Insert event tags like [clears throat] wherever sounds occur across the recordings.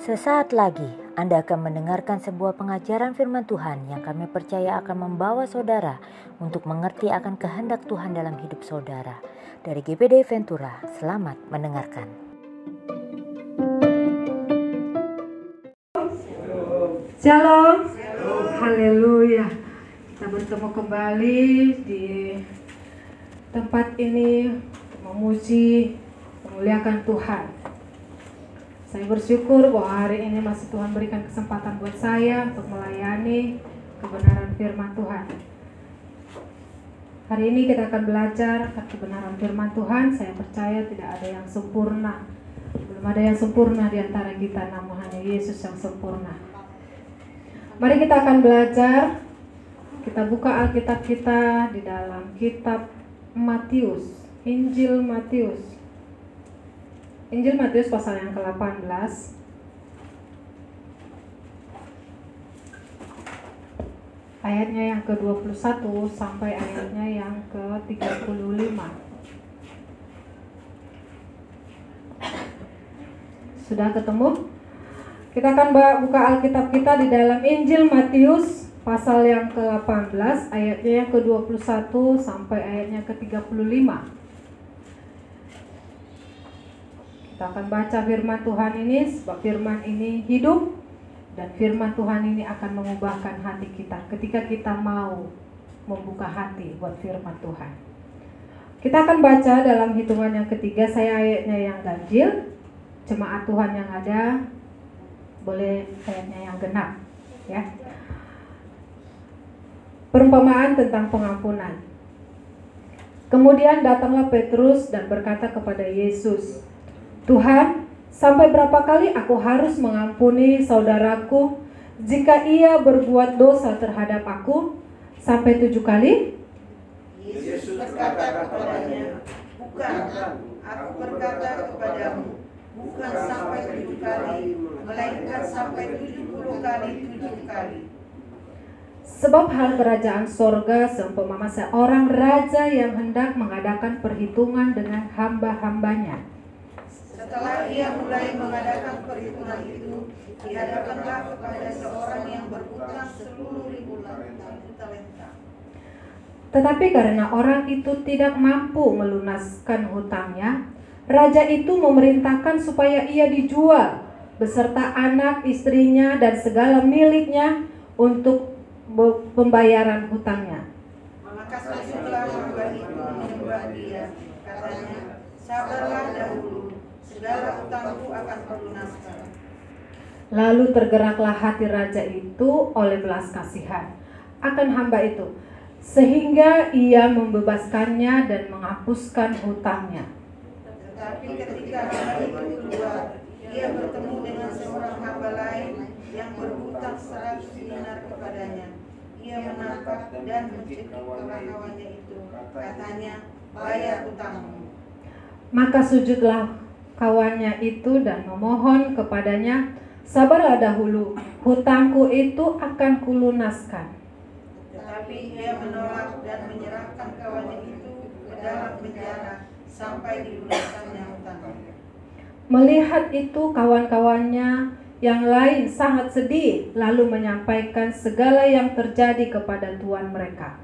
Sesaat lagi Anda akan mendengarkan sebuah pengajaran firman Tuhan yang kami percaya akan membawa saudara untuk mengerti akan kehendak Tuhan dalam hidup saudara. Dari GPD Ventura, selamat mendengarkan. Shalom. Haleluya. Kita bertemu kembali di tempat ini memuji, memuliakan Tuhan. Saya bersyukur bahwa hari ini masih Tuhan berikan kesempatan buat saya untuk melayani kebenaran firman Tuhan. Hari ini kita akan belajar kebenaran firman Tuhan. Saya percaya tidak ada yang sempurna. Belum ada yang sempurna di antara kita, namun hanya Yesus yang sempurna. Mari kita akan belajar. Kita buka Alkitab kita di dalam kitab Matius, Injil Matius. Injil Matius pasal yang ke-18 ayatnya yang ke-21 sampai ayatnya yang ke-35 Sudah ketemu? Kita akan buka Alkitab kita di dalam Injil Matius pasal yang ke-18 ayatnya yang ke-21 sampai ayatnya ke-35 Kita akan baca firman Tuhan ini sebab firman ini hidup dan firman Tuhan ini akan mengubahkan hati kita ketika kita mau membuka hati buat firman Tuhan. Kita akan baca dalam hitungan yang ketiga saya ayatnya yang ganjil, jemaat Tuhan yang ada boleh ayatnya yang genap ya. Perumpamaan tentang pengampunan. Kemudian datanglah Petrus dan berkata kepada Yesus, Tuhan, sampai berapa kali aku harus mengampuni saudaraku jika ia berbuat dosa terhadap aku? Sampai tujuh kali? Yesus berkata kepadanya, bukan, aku berkata kepadamu, bukan sampai tujuh kali, melainkan sampai tujuh puluh kali tujuh kali. Sebab hal kerajaan sorga seumpama seorang raja yang hendak mengadakan perhitungan dengan hamba-hambanya setelah ia mulai mengadakan perhitungan itu, dihadapkanlah kepada seorang yang berhutang seluruh ribu talenta. Tetapi karena orang itu tidak mampu melunaskan hutangnya, raja itu memerintahkan supaya ia dijual beserta anak, istrinya, dan segala miliknya untuk pembayaran hutangnya. Maka hamba itu menyembah dia, katanya, sabarlah dahulu segala utangku akan terlunaskan. Lalu tergeraklah hati raja itu oleh belas kasihan akan hamba itu, sehingga ia membebaskannya dan menghapuskan hutangnya. Tetapi ketika hamba itu keluar, ia bertemu dengan seorang hamba lain yang berhutang seratus dinar kepadanya. Ia menangkap dan mencekik kawannya itu. Katanya, bayar hutangmu. Maka sujudlah kawannya itu dan memohon kepadanya, sabarlah dahulu, hutangku itu akan kulunaskan. Tetapi ia menolak dan menyerahkan kawannya itu ke dalam penjara sampai dilunaskannya hutangnya. Melihat itu kawan-kawannya yang lain sangat sedih lalu menyampaikan segala yang terjadi kepada tuan mereka.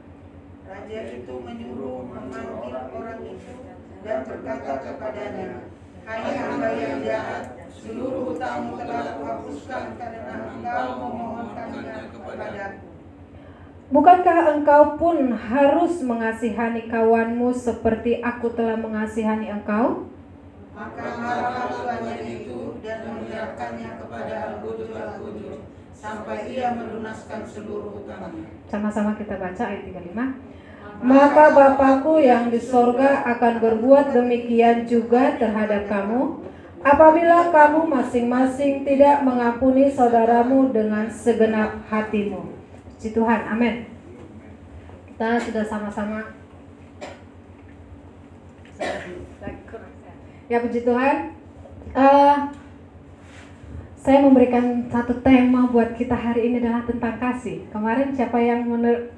Raja itu menyuruh memanggil orang itu dan berkata kepadanya, Hai hamba yang jahat, seluruh hutangmu telah kuhapuskan karena engkau memohonkannya kepadaku. Bukankah engkau pun harus mengasihani kawanmu seperti aku telah mengasihani engkau? Maka marahlah tuannya itu dan menyerahkannya kepada al-bujur sampai ia melunaskan seluruh hutangnya. Sama-sama kita baca ayat 35 maka Bapakku yang di sorga akan berbuat demikian juga terhadap kamu apabila kamu masing-masing tidak mengampuni saudaramu dengan segenap hatimu. Puji Tuhan, amin. Kita sudah sama-sama Ya puji Tuhan. Uh, saya memberikan satu tema buat kita hari ini adalah tentang kasih. Kemarin siapa yang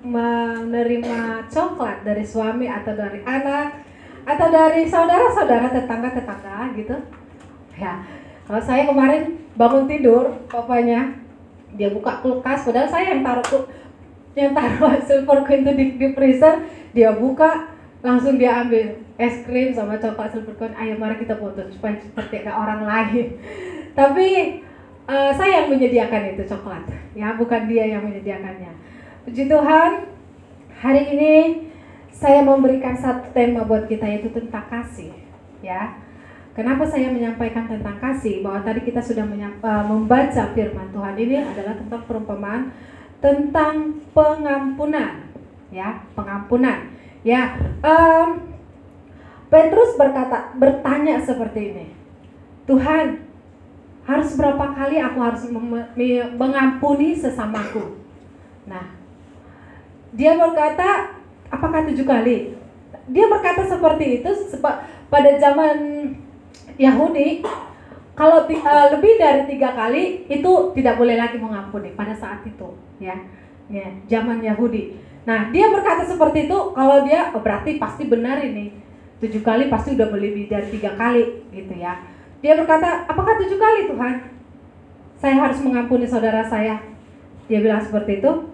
menerima coklat dari suami atau dari anak atau dari saudara-saudara tetangga-tetangga gitu ya kalau saya kemarin bangun tidur papanya dia buka kulkas padahal saya yang taruh yang taruh [laughs] silver queen itu di, di freezer dia buka langsung dia ambil es krim sama coklat silver queen ayo mari kita foto supaya seperti kayak orang lain. [laughs] Tapi uh, saya yang menyediakan itu coklat ya. Bukan dia yang menyediakannya. Puji Tuhan hari ini saya memberikan satu tema buat kita yaitu tentang kasih ya. Kenapa saya menyampaikan tentang kasih? Bahwa tadi kita sudah uh, membaca firman Tuhan ini adalah tentang perumpamaan tentang pengampunan, ya. Pengampunan. Ya, um, Petrus berkata, bertanya seperti ini, Tuhan, harus berapa kali aku harus mengampuni sesamaku? Nah, dia berkata, apakah tujuh kali? Dia berkata seperti itu pada zaman Yahudi kalau uh, lebih dari tiga kali itu tidak boleh lagi mengampuni pada saat itu ya ya zaman Yahudi nah dia berkata seperti itu kalau dia oh, berarti pasti benar ini tujuh kali pasti udah lebih dari tiga kali gitu ya dia berkata apakah tujuh kali Tuhan saya harus mengampuni saudara saya dia bilang seperti itu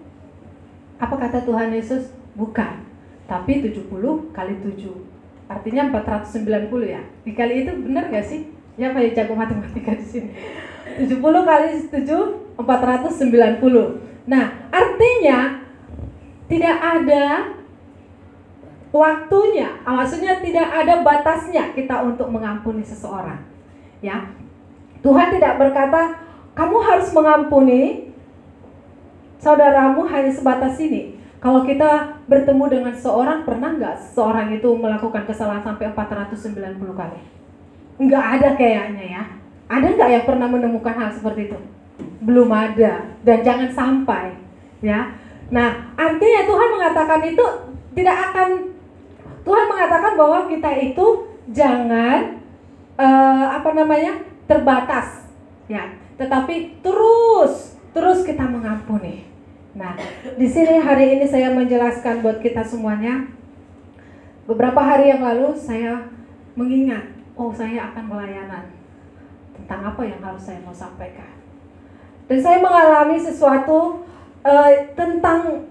apa kata Tuhan Yesus bukan tapi 70 kali 7 Artinya 490 ya. Dikali itu benar gak sih? Ya ya jago matematika di sini. 70 kali 7 490. Nah, artinya tidak ada waktunya, ah, maksudnya tidak ada batasnya kita untuk mengampuni seseorang. Ya. Tuhan tidak berkata kamu harus mengampuni saudaramu hanya sebatas ini. Kalau kita bertemu dengan seorang, pernah nggak seorang itu melakukan kesalahan sampai 490 kali? Nggak ada kayaknya ya. Ada nggak yang pernah menemukan hal seperti itu? Belum ada. Dan jangan sampai. ya. Nah, artinya Tuhan mengatakan itu tidak akan Tuhan mengatakan bahwa kita itu jangan uh, apa namanya terbatas, ya, tetapi terus terus kita mengampuni. Nah, di sini hari ini saya menjelaskan buat kita semuanya. Beberapa hari yang lalu saya mengingat, oh saya akan melayanan. Tentang apa yang harus saya mau sampaikan. Dan saya mengalami sesuatu uh, tentang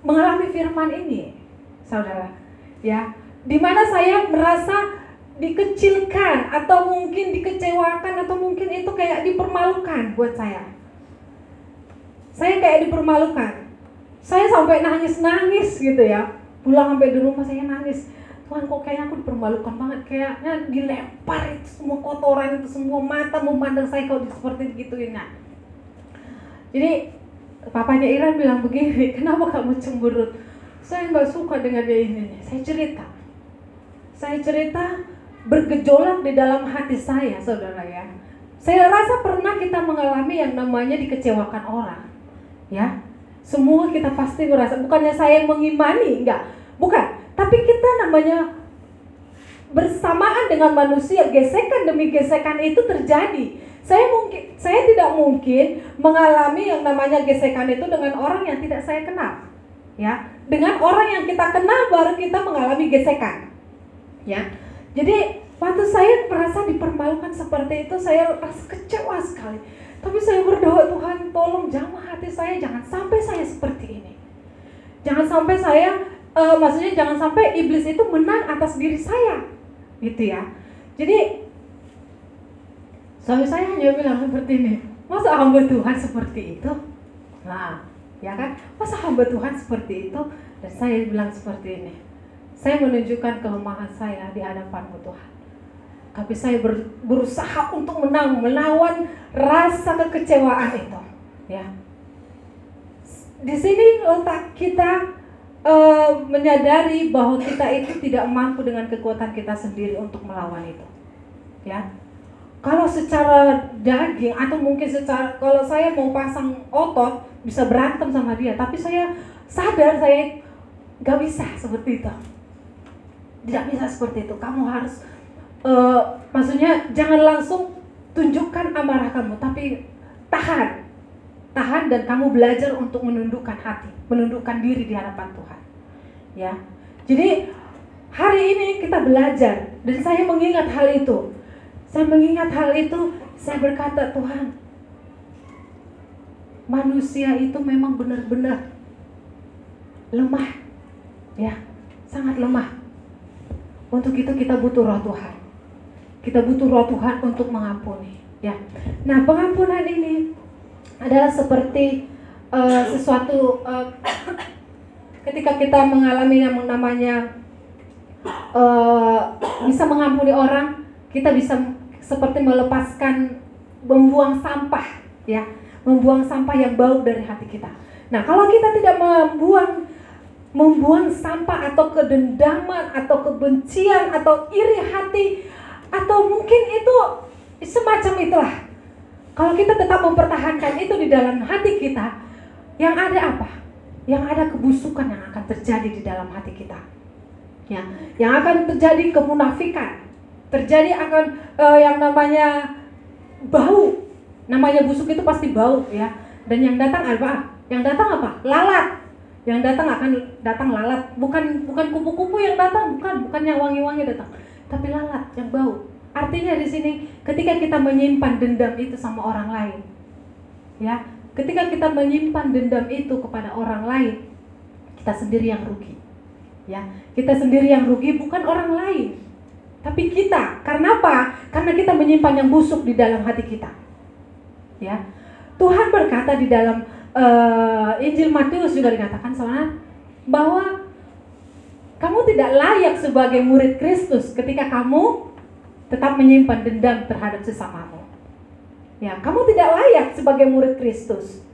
mengalami firman ini, saudara. Ya, di mana saya merasa dikecilkan atau mungkin dikecewakan atau mungkin itu kayak dipermalukan buat saya. Saya kayak dipermalukan. Saya sampai nangis-nangis gitu ya. Pulang sampai di rumah saya nangis. Tuhan kok kayaknya aku dipermalukan banget. Kayaknya dilempar itu semua kotoran itu semua mata memandang saya kalau seperti gitu nah jadi papanya Iran bilang begini [laughs] kenapa kamu cemberut saya nggak suka dengan dia ini. Saya cerita. Saya cerita bergejolak di dalam hati saya saudara ya. Saya rasa pernah kita mengalami yang namanya dikecewakan orang ya. Semua kita pasti merasa bukannya saya mengimani enggak. Bukan. Tapi kita namanya bersamaan dengan manusia gesekan demi gesekan itu terjadi saya mungkin saya tidak mungkin mengalami yang namanya gesekan itu dengan orang yang tidak saya kenal ya dengan orang yang kita kenal baru kita mengalami gesekan ya jadi waktu saya merasa dipermalukan seperti itu saya rasa kecewa sekali tapi saya berdoa Tuhan tolong jamah hati saya jangan sampai saya seperti ini. Jangan sampai saya uh, maksudnya jangan sampai iblis itu menang atas diri saya. Gitu ya. Jadi suami saya hanya bilang seperti ini, masa hamba Tuhan seperti itu? Nah, ya kan? Masa hamba Tuhan seperti itu? Dan saya bilang seperti ini. Saya menunjukkan kelemahan saya di hadapanmu Tuhan tapi saya ber, berusaha untuk menang melawan rasa kekecewaan itu ya di sini letak kita uh, menyadari bahwa kita itu tidak mampu dengan kekuatan kita sendiri untuk melawan itu ya kalau secara daging atau mungkin secara kalau saya mau pasang otot bisa berantem sama dia. Tapi saya sadar saya gak bisa seperti itu. Tidak bisa seperti itu. Kamu harus uh, maksudnya jangan langsung tunjukkan amarah kamu, tapi tahan, tahan dan kamu belajar untuk menundukkan hati, menundukkan diri di hadapan Tuhan. Ya, jadi hari ini kita belajar dan saya mengingat hal itu. Saya mengingat hal itu, saya berkata, Tuhan, manusia itu memang benar-benar lemah. Ya, sangat lemah. Untuk itu kita butuh roh Tuhan. Kita butuh roh Tuhan untuk mengampuni, ya. Nah, pengampunan ini adalah seperti uh, sesuatu uh, ketika kita mengalami yang namanya uh, bisa mengampuni orang, kita bisa seperti melepaskan membuang sampah, ya, membuang sampah yang bau dari hati kita. Nah, kalau kita tidak membuang membuang sampah atau kedendaman atau kebencian atau iri hati atau mungkin itu semacam itulah. Kalau kita tetap mempertahankan itu di dalam hati kita, yang ada apa? Yang ada kebusukan yang akan terjadi di dalam hati kita. Ya, yang akan terjadi kemunafikan. Terjadi akan uh, yang namanya bau. Namanya busuk itu pasti bau ya. Dan yang datang apa? Yang datang apa? Lalat. Yang datang akan datang lalat. Bukan bukan kupu-kupu yang datang, bukan, bukan yang wangi-wangi datang, tapi lalat yang bau Artinya di sini ketika kita menyimpan dendam itu sama orang lain, ya, ketika kita menyimpan dendam itu kepada orang lain, kita sendiri yang rugi. Ya, kita sendiri yang rugi bukan orang lain, tapi kita. Karena apa? Karena kita menyimpan yang busuk di dalam hati kita. Ya. Tuhan berkata di dalam uh, Injil Matius juga dikatakan soalnya bahwa kamu tidak layak sebagai murid Kristus ketika kamu tetap menyimpan dendam terhadap sesamamu. Ya, kamu tidak layak sebagai murid Kristus.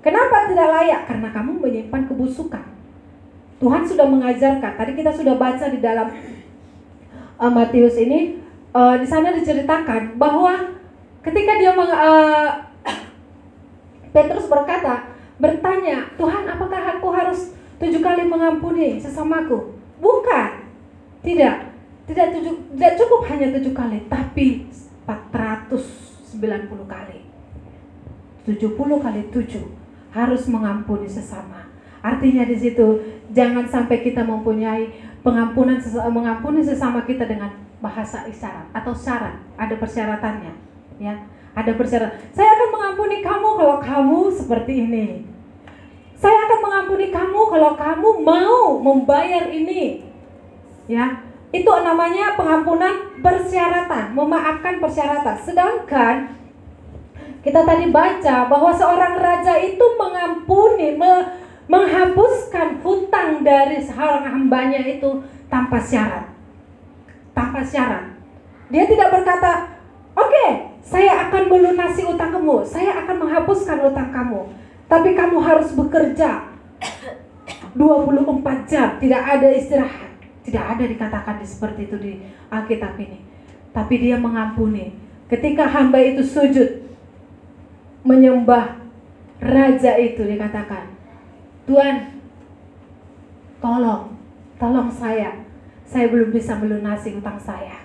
Kenapa tidak layak? Karena kamu menyimpan kebusukan. Tuhan sudah mengajarkan. Tadi kita sudah baca di dalam uh, Matius ini, uh, di sana diceritakan bahwa ketika dia meng, uh, [coughs] Petrus berkata, bertanya, Tuhan, apakah aku harus tujuh kali mengampuni sesamaku? Bukan, tidak. Tidak, tujuh, tidak cukup hanya tujuh kali, tapi 490 kali. 70 kali tujuh harus mengampuni sesama. Artinya di situ jangan sampai kita mempunyai pengampunan mengampuni sesama kita dengan bahasa isyarat atau syarat, ada persyaratannya, ya. Ada persyaratan. Saya akan mengampuni kamu kalau kamu seperti ini. Saya akan mengampuni kamu kalau kamu mau membayar ini. Ya, itu namanya pengampunan persyaratan, memaafkan persyaratan. Sedangkan kita tadi baca bahwa seorang raja itu mengampuni, me, menghapuskan hutang dari seorang hambanya itu tanpa syarat. Tanpa syarat. Dia tidak berkata, oke, okay, saya akan melunasi utang kamu, saya akan menghapuskan utang kamu. Tapi kamu harus bekerja 24 jam, tidak ada istirahat. Tidak ada dikatakan seperti itu di Alkitab ini. Tapi dia mengampuni. Ketika hamba itu sujud menyembah raja itu dikatakan, Tuhan, tolong, tolong saya. Saya belum bisa melunasi utang saya.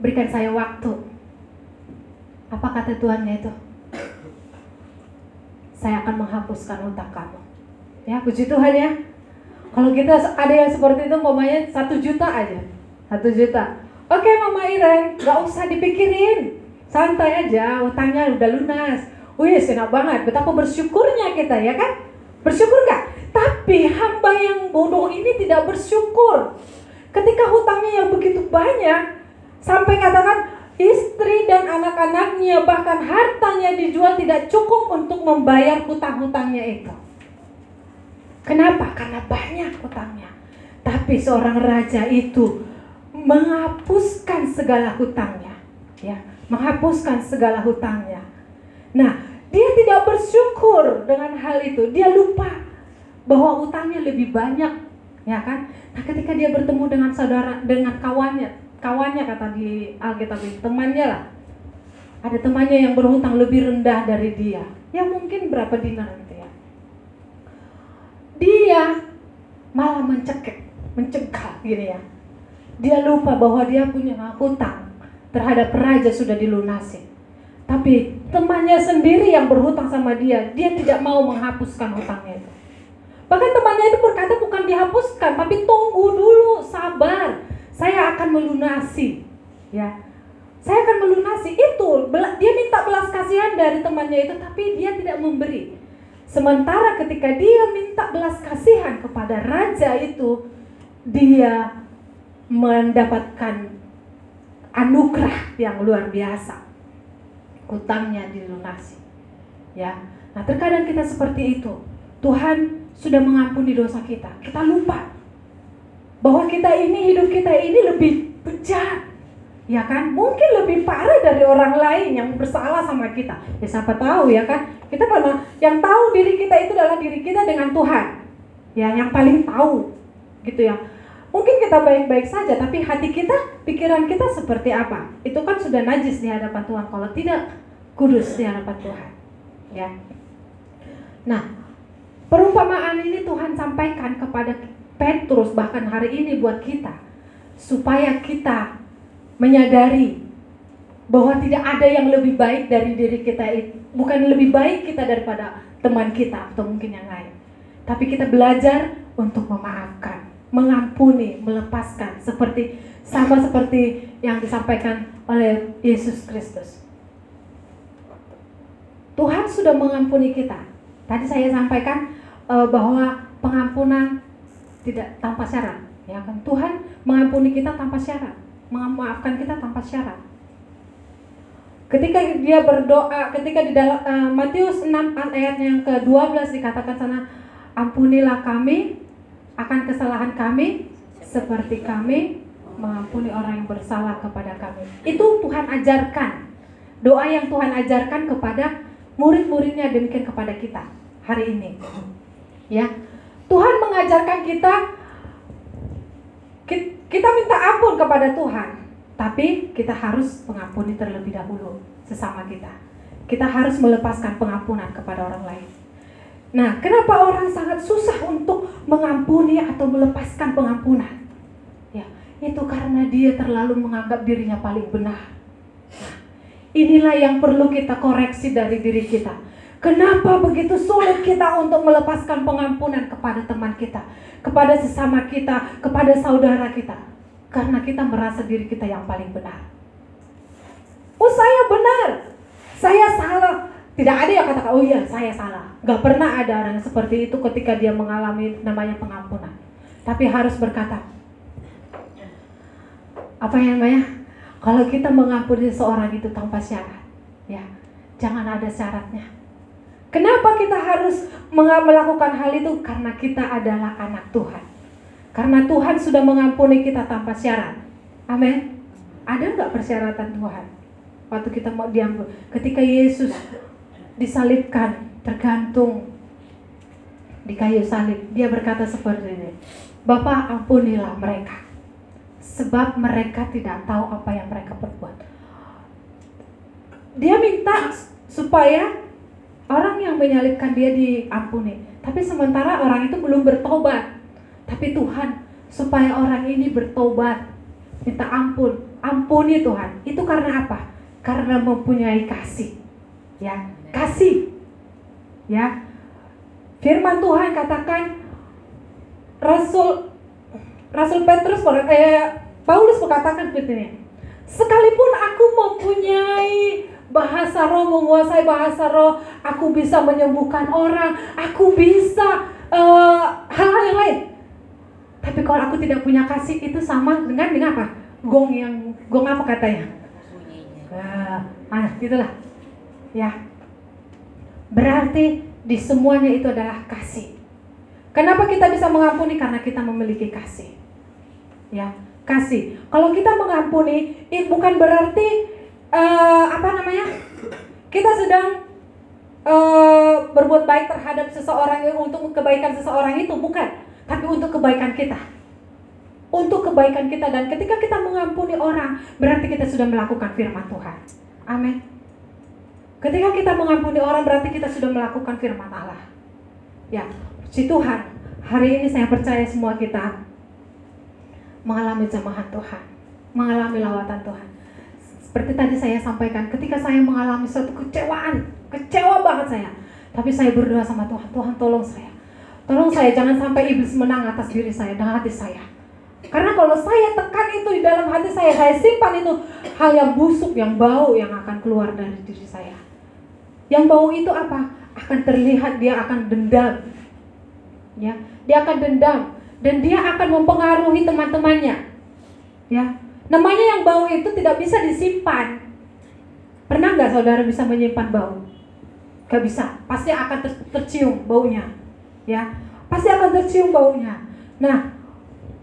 Berikan saya waktu. Apa kata Tuhannya itu? Saya akan menghapuskan utang kamu. Ya, puji Tuhan ya. Kalau kita ada yang seperti itu, mamanya satu juta aja, satu juta. Oke, Mama Iren, nggak usah dipikirin, santai aja, utangnya udah lunas. Wih, enak banget. Betapa bersyukurnya kita ya kan? Bersyukur nggak? Tapi hamba yang bodoh ini tidak bersyukur. Ketika hutangnya yang begitu banyak, sampai katakan istri dan anak-anaknya bahkan hartanya dijual tidak cukup untuk membayar hutang-hutangnya itu. Kenapa? Karena banyak hutangnya. Tapi seorang raja itu menghapuskan segala hutangnya, ya, menghapuskan segala hutangnya. Nah, dia tidak bersyukur dengan hal itu. Dia lupa bahwa hutangnya lebih banyak, ya kan? Nah, ketika dia bertemu dengan saudara, dengan kawannya, kawannya kata di Alkitab temannya lah. Ada temannya yang berhutang lebih rendah dari dia. Ya mungkin berapa dinar dia malah mencekik, mencegah gini ya. Dia lupa bahwa dia punya hutang terhadap raja sudah dilunasi. Tapi temannya sendiri yang berhutang sama dia, dia tidak mau menghapuskan hutangnya. Bahkan temannya itu berkata bukan dihapuskan, tapi tunggu dulu, sabar. Saya akan melunasi. Ya. Saya akan melunasi itu. Dia minta belas kasihan dari temannya itu, tapi dia tidak memberi. Sementara ketika dia minta belas kasihan kepada raja itu, dia mendapatkan anugerah yang luar biasa. Utangnya dilunasi. Ya. Nah, terkadang kita seperti itu. Tuhan sudah mengampuni dosa kita. Kita lupa bahwa kita ini hidup kita ini lebih bejat ya kan mungkin lebih parah dari orang lain yang bersalah sama kita ya siapa tahu ya kan kita karena yang tahu diri kita itu adalah diri kita dengan Tuhan ya yang paling tahu gitu ya mungkin kita baik-baik saja tapi hati kita pikiran kita seperti apa? Itu kan sudah najis di hadapan Tuhan kalau tidak kudus di hadapan Tuhan. Ya. Nah perumpamaan ini Tuhan sampaikan kepada Petrus bahkan hari ini buat kita supaya kita menyadari bahwa tidak ada yang lebih baik dari diri kita bukan lebih baik kita daripada teman kita atau mungkin yang lain. Tapi kita belajar untuk memaafkan mengampuni melepaskan seperti sama seperti yang disampaikan oleh Yesus Kristus. Tuhan sudah mengampuni kita. Tadi saya sampaikan uh, bahwa pengampunan tidak tanpa syarat. Ya kan? Tuhan mengampuni kita tanpa syarat. Memaafkan kita tanpa syarat. Ketika dia berdoa, ketika di dalam uh, Matius 6 ayat yang ke-12 dikatakan sana, ampunilah kami akan kesalahan kami seperti kami mengampuni orang yang bersalah kepada kami. Itu Tuhan ajarkan. Doa yang Tuhan ajarkan kepada murid-muridnya demikian kepada kita hari ini. Ya. Tuhan mengajarkan kita kita minta ampun kepada Tuhan, tapi kita harus mengampuni terlebih dahulu sesama kita. Kita harus melepaskan pengampunan kepada orang lain. Nah, kenapa orang sangat susah untuk mengampuni atau melepaskan pengampunan? Ya, itu karena dia terlalu menganggap dirinya paling benar. Inilah yang perlu kita koreksi dari diri kita. Kenapa begitu sulit kita untuk melepaskan pengampunan kepada teman kita, kepada sesama kita, kepada saudara kita? Karena kita merasa diri kita yang paling benar. Oh saya benar, saya salah. Tidak ada yang katakan, oh iya saya salah. Gak pernah ada orang seperti itu ketika dia mengalami namanya pengampunan. Tapi harus berkata, apa yang namanya? Kalau kita mengampuni seorang itu tanpa syarat, ya jangan ada syaratnya Kenapa kita harus melakukan hal itu? Karena kita adalah anak Tuhan. Karena Tuhan sudah mengampuni kita tanpa syarat. Amin. Ada nggak persyaratan Tuhan? Waktu kita mau diampun. Ketika Yesus disalibkan, tergantung di kayu salib. Dia berkata seperti ini. Bapak ampunilah mereka. Sebab mereka tidak tahu apa yang mereka perbuat. Dia minta supaya Orang yang menyalibkan dia diampuni. Tapi sementara orang itu belum bertobat. Tapi Tuhan, supaya orang ini bertobat, minta ampun, ampuni Tuhan. Itu karena apa? Karena mempunyai kasih. Ya, kasih. Ya. Firman Tuhan katakan Rasul Rasul Petrus eh, Paulus berkatakan seperti ini. Sekalipun aku mempunyai bahasa roh, menguasai bahasa roh, aku bisa menyembuhkan orang, aku bisa eh, hal-hal uh, yang lain. Tapi kalau aku tidak punya kasih itu sama dengan dengan apa? Gong yang gong apa katanya? Uh, ah, gitulah. Ya. Berarti di semuanya itu adalah kasih. Kenapa kita bisa mengampuni? Karena kita memiliki kasih. Ya, kasih. Kalau kita mengampuni, itu bukan berarti uh, apa namanya kita sedang uh, berbuat baik terhadap seseorang yang untuk kebaikan seseorang itu bukan tapi untuk kebaikan kita untuk kebaikan kita dan ketika kita mengampuni orang berarti kita sudah melakukan firman Tuhan amin ketika kita mengampuni orang berarti kita sudah melakukan firman Allah ya si Tuhan hari ini saya percaya semua kita mengalami jemaat Tuhan mengalami lawatan Tuhan seperti tadi saya sampaikan, ketika saya mengalami suatu kecewaan, kecewa banget saya. Tapi saya berdoa sama Tuhan, Tuhan tolong saya. Tolong saya jangan sampai iblis menang atas diri saya dan hati saya. Karena kalau saya tekan itu di dalam hati saya, saya simpan itu hal yang busuk, yang bau yang akan keluar dari diri saya. Yang bau itu apa? Akan terlihat dia akan dendam. Ya, dia akan dendam dan dia akan mempengaruhi teman-temannya. Ya, namanya yang bau itu tidak bisa disimpan. Pernah nggak saudara bisa menyimpan bau? Gak bisa, pasti akan ter tercium baunya. Ya, pasti akan tercium baunya. Nah,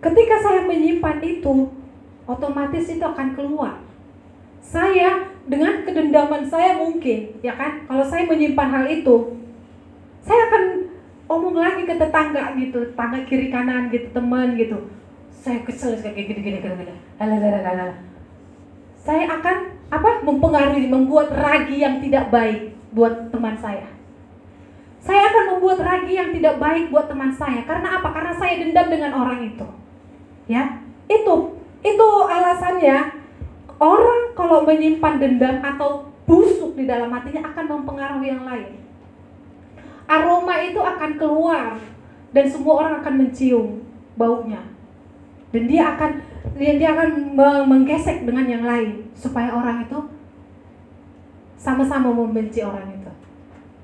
ketika saya menyimpan itu, otomatis itu akan keluar. Saya dengan kedendaman saya mungkin, ya kan? Kalau saya menyimpan hal itu, saya akan omong lagi ke tetangga gitu, tetangga kiri kanan gitu, teman gitu. Saya kesel kayak gini gini gini gini. Saya akan apa? Mempengaruhi, membuat ragi yang tidak baik buat teman saya. Saya akan membuat ragi yang tidak baik buat teman saya. Karena apa? Karena saya dendam dengan orang itu. Ya, itu itu alasannya orang kalau menyimpan dendam atau busuk di dalam hatinya akan mempengaruhi yang lain. Aroma itu akan keluar dan semua orang akan mencium baunya. Dan dia akan dia, akan menggesek dengan yang lain supaya orang itu sama-sama membenci orang itu.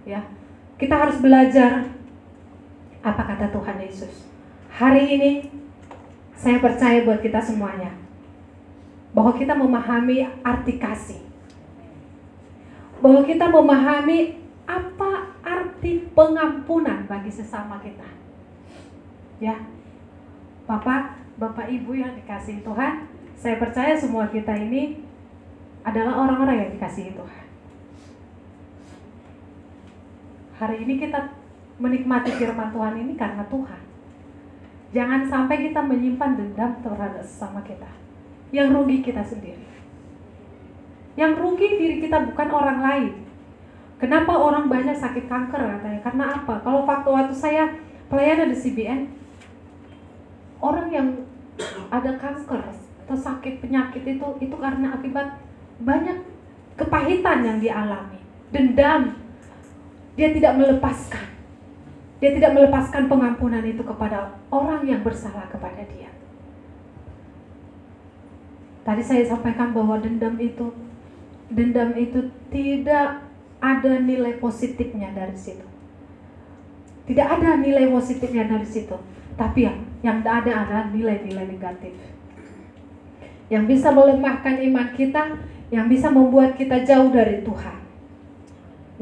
Ya. Kita harus belajar apa kata Tuhan Yesus. Hari ini saya percaya buat kita semuanya bahwa kita memahami arti kasih. Bahwa kita memahami apa arti pengampunan bagi sesama kita. Ya. Bapak, Bapak Ibu yang dikasih Tuhan, saya percaya semua kita ini adalah orang-orang yang dikasihi Tuhan. Hari ini kita menikmati firman Tuhan ini karena Tuhan. Jangan sampai kita menyimpan dendam terhadap sesama kita. Yang rugi kita sendiri. Yang rugi diri kita bukan orang lain. Kenapa orang banyak sakit kanker katanya? Karena apa? Kalau waktu waktu saya pelayanan di CBN, orang yang ada kanker atau sakit penyakit itu itu karena akibat banyak kepahitan yang dialami, dendam, dia tidak melepaskan. Dia tidak melepaskan pengampunan itu kepada orang yang bersalah kepada dia. Tadi saya sampaikan bahwa dendam itu dendam itu tidak ada nilai positifnya dari situ. Tidak ada nilai positifnya dari situ. Tapi yang yang ada adalah nilai-nilai negatif. Yang bisa melemahkan iman kita, yang bisa membuat kita jauh dari Tuhan.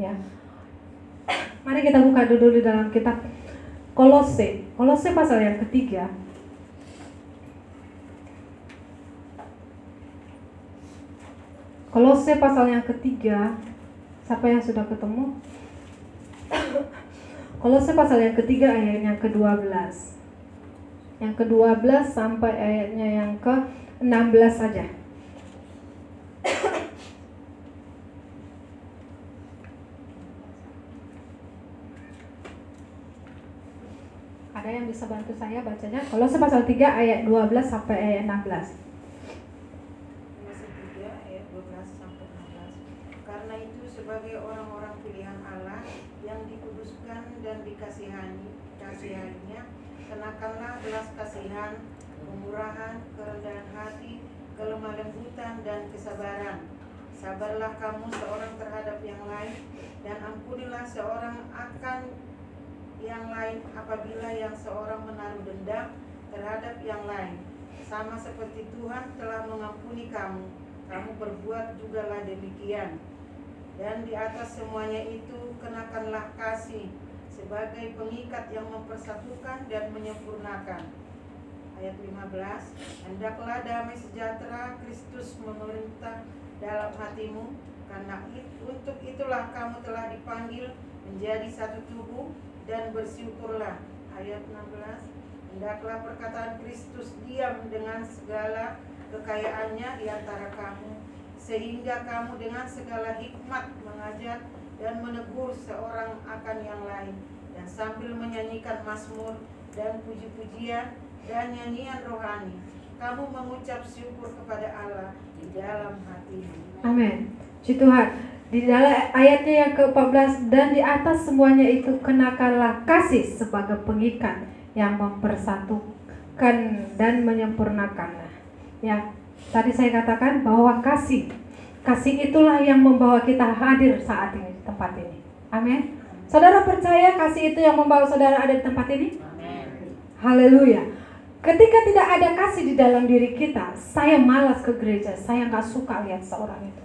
Ya, Mari kita buka dulu di dalam kitab Kolose. Kolose pasal yang ketiga. Kolose pasal yang ketiga. Siapa yang sudah ketemu? Kolose pasal yang ketiga ayat yang ke-12. Yang ke-12 sampai ayatnya yang ke-16 saja. Ada yang bisa bantu saya bacanya? Kalau pasal 3 ayat 12 sampai ayat 16. ayat 12 sampai 16. Karena itu sebagai orang-orang pilihan Allah yang dikuduskan dan dikasihani, kasihaninya, kenakanlah belas kasihan, kemurahan, kerendahan hati, kelemah lembutan dan kesabaran. Sabarlah kamu seorang terhadap yang lain dan ampunilah seorang akan yang lain apabila yang seorang menaruh dendam terhadap yang lain. Sama seperti Tuhan telah mengampuni kamu, kamu berbuat jugalah demikian. Dan di atas semuanya itu kenakanlah kasih sebagai pengikat yang mempersatukan dan menyempurnakan. Ayat 15, hendaklah damai sejahtera Kristus memerintah dalam hatimu, karena untuk itulah kamu telah dipanggil menjadi satu tubuh dan bersyukurlah. Ayat 16. Hendaklah perkataan Kristus diam dengan segala kekayaannya di antara kamu, sehingga kamu dengan segala hikmat mengajar dan menegur seorang akan yang lain, dan sambil menyanyikan mazmur dan puji-pujian dan nyanyian rohani, kamu mengucap syukur kepada Allah di dalam hatimu. Amin. Tuhan, Di dalam ayatnya yang ke-14 dan di atas semuanya itu kenakanlah kasih sebagai pengikat yang mempersatukan dan menyempurnakan. Ya, tadi saya katakan bahwa kasih kasih itulah yang membawa kita hadir saat ini di tempat ini. Amin. Saudara percaya kasih itu yang membawa saudara ada di tempat ini? Haleluya. Ketika tidak ada kasih di dalam diri kita, saya malas ke gereja, saya nggak suka lihat seorang itu.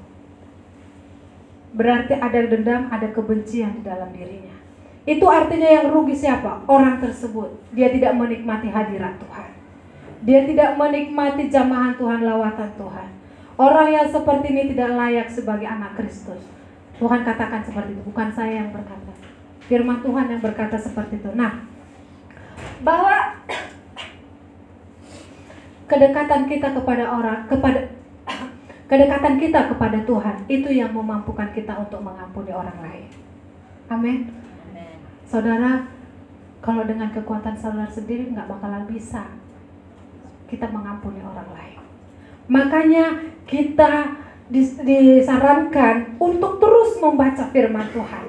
Berarti ada dendam, ada kebencian di dalam dirinya. Itu artinya yang rugi siapa? Orang tersebut. Dia tidak menikmati hadirat Tuhan. Dia tidak menikmati jamahan Tuhan, lawatan Tuhan. Orang yang seperti ini tidak layak sebagai anak Kristus. Tuhan katakan seperti itu, bukan saya yang berkata. Firman Tuhan yang berkata seperti itu. Nah, bahwa [clears throat] kedekatan kita kepada orang kepada [clears throat] kedekatan kita kepada Tuhan itu yang memampukan kita untuk mengampuni orang lain. Amin. Saudara, kalau dengan kekuatan saudara sendiri nggak bakalan bisa kita mengampuni orang lain. Makanya kita disarankan untuk terus membaca firman Tuhan.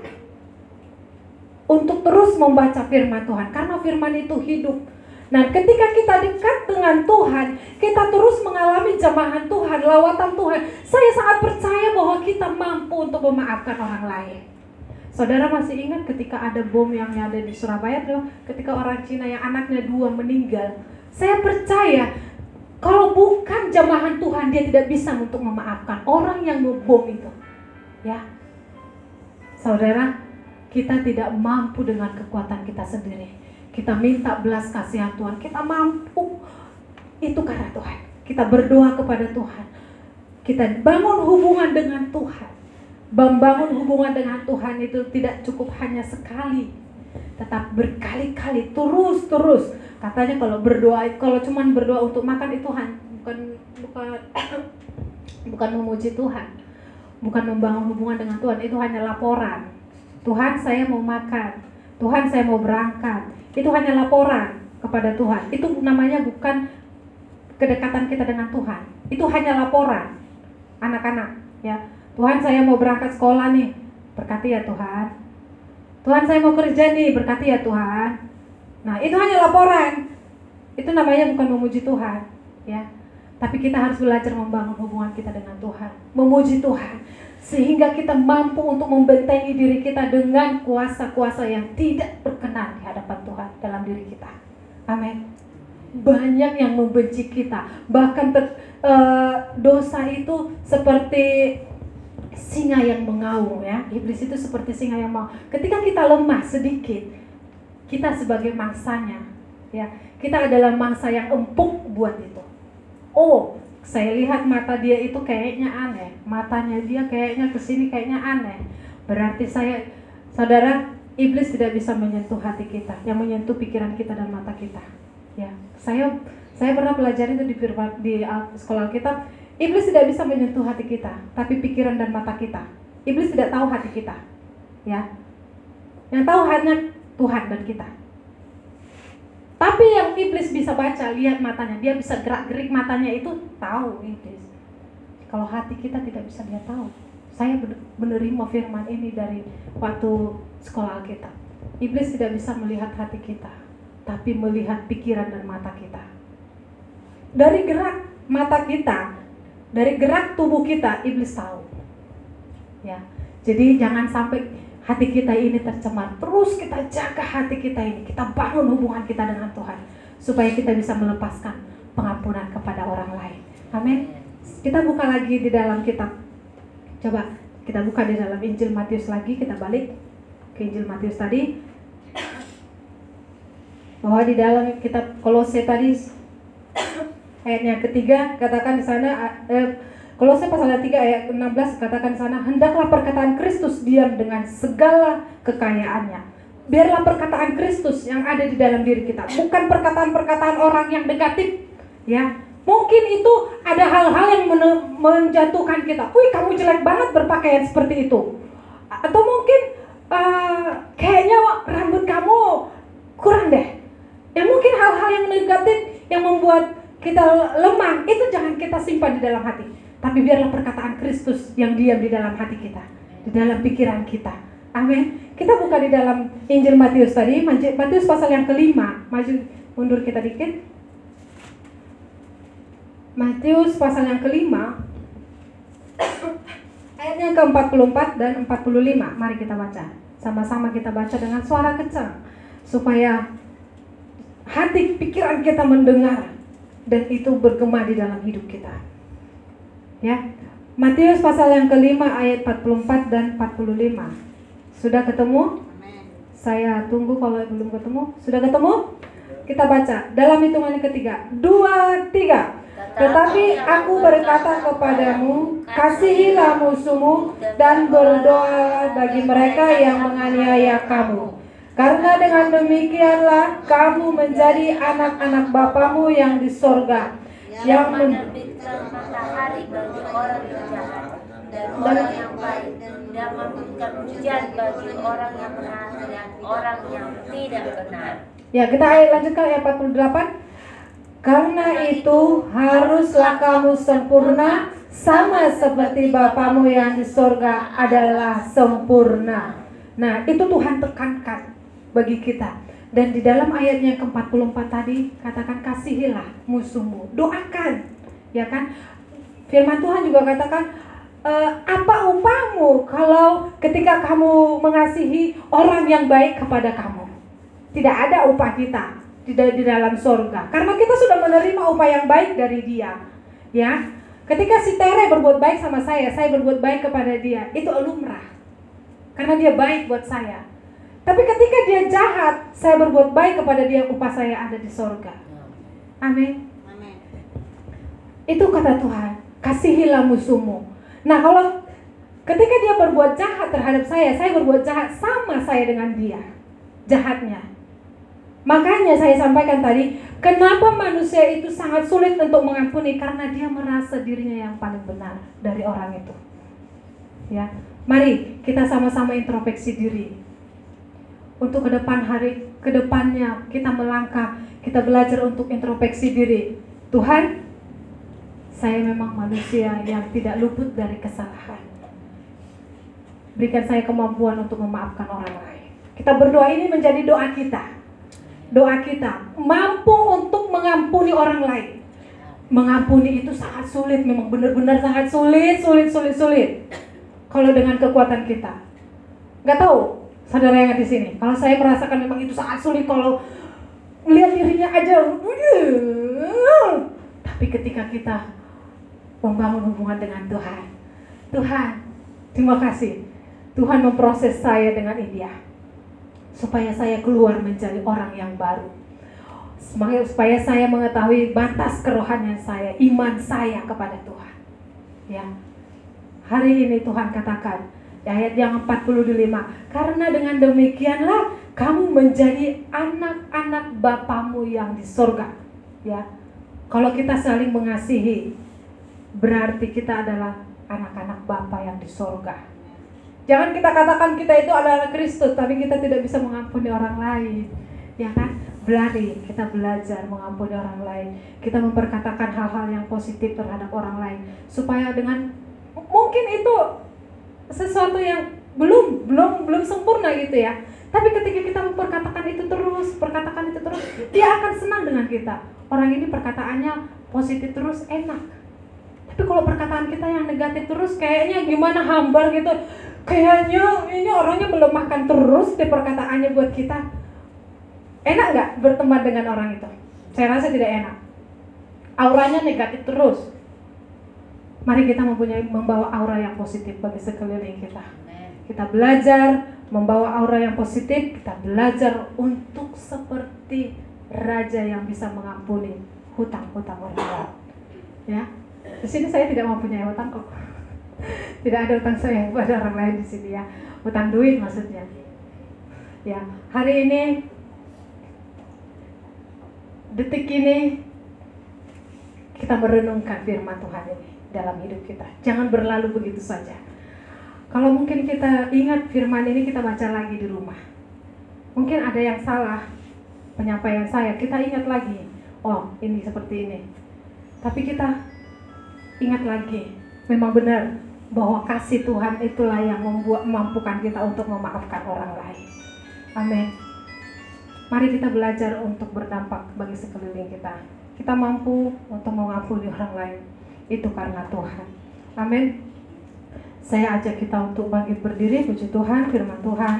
Untuk terus membaca firman Tuhan karena firman itu hidup Nah, ketika kita dekat dengan Tuhan, kita terus mengalami jamahan Tuhan, lawatan Tuhan. Saya sangat percaya bahwa kita mampu untuk memaafkan orang lain. Saudara masih ingat ketika ada bom yang ada di Surabaya, ketika orang Cina yang anaknya dua meninggal. Saya percaya kalau bukan jamahan Tuhan, dia tidak bisa untuk memaafkan orang yang ngebom itu. Ya, saudara, kita tidak mampu dengan kekuatan kita sendiri kita minta belas kasihan Tuhan, kita mampu. Itu karena Tuhan. Kita berdoa kepada Tuhan. Kita bangun hubungan dengan Tuhan. Membangun hubungan dengan Tuhan itu tidak cukup hanya sekali, tetap berkali-kali, terus-terus. Katanya kalau berdoa, kalau cuman berdoa untuk makan itu bukan bukan [coughs] bukan memuji Tuhan, bukan membangun hubungan dengan Tuhan, itu hanya laporan. Tuhan saya mau makan, Tuhan saya mau berangkat, itu hanya laporan kepada Tuhan. Itu namanya bukan kedekatan kita dengan Tuhan. Itu hanya laporan anak-anak ya. Tuhan saya mau berangkat sekolah nih, berkati ya Tuhan. Tuhan saya mau kerja nih, berkati ya Tuhan. Nah, itu hanya laporan. Itu namanya bukan memuji Tuhan, ya. Tapi kita harus belajar membangun hubungan kita dengan Tuhan, memuji Tuhan sehingga kita mampu untuk membentengi diri kita dengan kuasa-kuasa yang tidak berkenan di hadapan Tuhan dalam diri kita. Amin. Banyak yang membenci kita, bahkan ter, e, dosa itu seperti singa yang mengaum ya. Iblis itu seperti singa yang mau. Ketika kita lemah sedikit, kita sebagai mangsanya ya. Kita adalah mangsa yang empuk buat itu. Oh, saya lihat mata dia itu kayaknya aneh. Matanya dia kayaknya ke sini kayaknya aneh. Berarti saya saudara iblis tidak bisa menyentuh hati kita yang menyentuh pikiran kita dan mata kita. Ya saya saya pernah pelajari itu di firman di sekolah kita. Iblis tidak bisa menyentuh hati kita tapi pikiran dan mata kita. Iblis tidak tahu hati kita ya. Yang tahu hanya Tuhan dan kita tapi yang iblis bisa baca, lihat matanya, dia bisa gerak-gerik matanya itu tahu iblis. Kalau hati kita tidak bisa dia tahu. Saya menerima firman ini dari waktu sekolah kita. Iblis tidak bisa melihat hati kita, tapi melihat pikiran dan mata kita. Dari gerak mata kita, dari gerak tubuh kita, iblis tahu. Ya. Jadi jangan sampai hati kita ini tercemar. Terus kita jaga hati kita ini, kita bangun hubungan kita dengan Tuhan supaya kita bisa melepaskan pengampunan kepada orang lain. Amin. Kita buka lagi di dalam kitab. Coba kita buka di dalam Injil Matius lagi, kita balik ke Injil Matius tadi. Bahwa di dalam kitab Kolose tadi [coughs] ayatnya ketiga katakan di sana eh, Kolose pasal 3 ayat 16 katakan sana, hendaklah perkataan Kristus diam dengan segala kekayaannya. Biarlah perkataan Kristus yang ada di dalam diri kita, bukan perkataan-perkataan orang yang negatif. Ya, mungkin itu ada hal-hal yang menjatuhkan kita. Wih, kamu jelek banget berpakaian seperti itu. Atau mungkin uh, kayaknya rambut kamu kurang deh. Ya mungkin hal-hal yang negatif yang membuat kita lemah itu jangan kita simpan di dalam hati tapi biarlah perkataan Kristus yang diam di dalam hati kita. di dalam pikiran kita. Amin. Kita buka di dalam Injil Matius tadi, Matius pasal yang kelima. Maju mundur kita dikit. Matius pasal yang kelima [coughs] ayatnya ke-44 dan 45. Mari kita baca. Sama-sama kita baca dengan suara kencang supaya hati pikiran kita mendengar dan itu bergema di dalam hidup kita. Ya. Matius pasal yang kelima ayat 44 dan 45. Sudah ketemu? Saya tunggu kalau belum ketemu. Sudah ketemu? Kita baca dalam hitungan yang ketiga. Dua, tiga. Tetapi aku berkata kepadamu, kasihilah musuhmu dan berdoa bagi mereka yang menganiaya kamu. Karena dengan demikianlah kamu menjadi anak-anak Bapamu yang di sorga, yang menerbitkan matahari bagi orang yang jahat dan orang yang baik dan memberikan hujan bagi orang yang benar dan orang yang tidak benar. Ya, kita ayat lanjutkan ayat 48. Karena itu haruslah kamu sempurna sama seperti Bapamu yang di sorga adalah sempurna. Nah, itu Tuhan tekankan bagi kita. Dan di dalam ayatnya yang ke-44 tadi katakan kasihilah musuhmu. Doakan. Ya kan? Firman Tuhan juga katakan e, apa upahmu kalau ketika kamu mengasihi orang yang baik kepada kamu? Tidak ada upah kita di, di dalam sorga. Karena kita sudah menerima upah yang baik dari dia. Ya, ketika si Tere berbuat baik sama saya, saya berbuat baik kepada dia, itu lumrah. Karena dia baik buat saya. Tapi ketika dia jahat, saya berbuat baik kepada dia, upah saya ada di sorga. Amin. Itu kata Tuhan, kasihilah musuhmu. Nah kalau ketika dia berbuat jahat terhadap saya, saya berbuat jahat sama saya dengan dia. Jahatnya. Makanya saya sampaikan tadi, kenapa manusia itu sangat sulit untuk mengampuni karena dia merasa dirinya yang paling benar dari orang itu. Ya, mari kita sama-sama introspeksi diri. Untuk ke depan hari, ke depannya kita melangkah, kita belajar untuk introspeksi diri. Tuhan, saya memang manusia yang tidak luput dari kesalahan. Berikan saya kemampuan untuk memaafkan orang lain. Kita berdoa ini menjadi doa kita doa kita mampu untuk mengampuni orang lain. Mengampuni itu sangat sulit, memang benar-benar sangat sulit, sulit, sulit, sulit. Kalau dengan kekuatan kita, nggak tahu saudara yang di sini. Kalau saya merasakan memang itu sangat sulit kalau melihat dirinya aja, tapi ketika kita membangun hubungan dengan Tuhan, Tuhan, terima kasih. Tuhan memproses saya dengan indah supaya saya keluar menjadi orang yang baru. Supaya saya mengetahui batas kerohanian saya, iman saya kepada Tuhan. Ya. Hari ini Tuhan katakan ayat yang 45, karena dengan demikianlah kamu menjadi anak-anak Bapamu yang di sorga. Ya. Kalau kita saling mengasihi, berarti kita adalah anak-anak Bapa yang di sorga Jangan kita katakan kita itu adalah Kristus, tapi kita tidak bisa mengampuni orang lain. Ya kan? Berlari, kita belajar mengampuni orang lain. Kita memperkatakan hal-hal yang positif terhadap orang lain. Supaya dengan mungkin itu sesuatu yang belum belum belum sempurna gitu ya. Tapi ketika kita memperkatakan itu terus, perkatakan itu terus, dia akan senang dengan kita. Orang ini perkataannya positif terus, enak. Tapi kalau perkataan kita yang negatif terus, kayaknya gimana hambar gitu kayaknya ini orangnya melemahkan terus di perkataannya buat kita. Enak nggak berteman dengan orang itu? Saya rasa tidak enak. Auranya negatif terus. Mari kita mempunyai membawa aura yang positif bagi sekeliling kita. Kita belajar membawa aura yang positif, kita belajar untuk seperti raja yang bisa mengampuni hutang-hutang orang lain. Ya, di sini saya tidak mempunyai hutang kok. [laughs] Tidak ada utang saya kepada orang lain di sini ya. Utang duit maksudnya. Ya hari ini detik ini kita merenungkan firman Tuhan ini dalam hidup kita jangan berlalu begitu saja kalau mungkin kita ingat firman ini kita baca lagi di rumah mungkin ada yang salah penyampaian saya kita ingat lagi oh ini seperti ini tapi kita ingat lagi memang benar bahwa kasih Tuhan itulah yang membuat memampukan kita untuk memaafkan orang lain. Amin. Mari kita belajar untuk berdampak bagi sekeliling kita. Kita mampu untuk mengampuni orang lain. Itu karena Tuhan. Amin. Saya ajak kita untuk bangkit berdiri, puji Tuhan, firman Tuhan.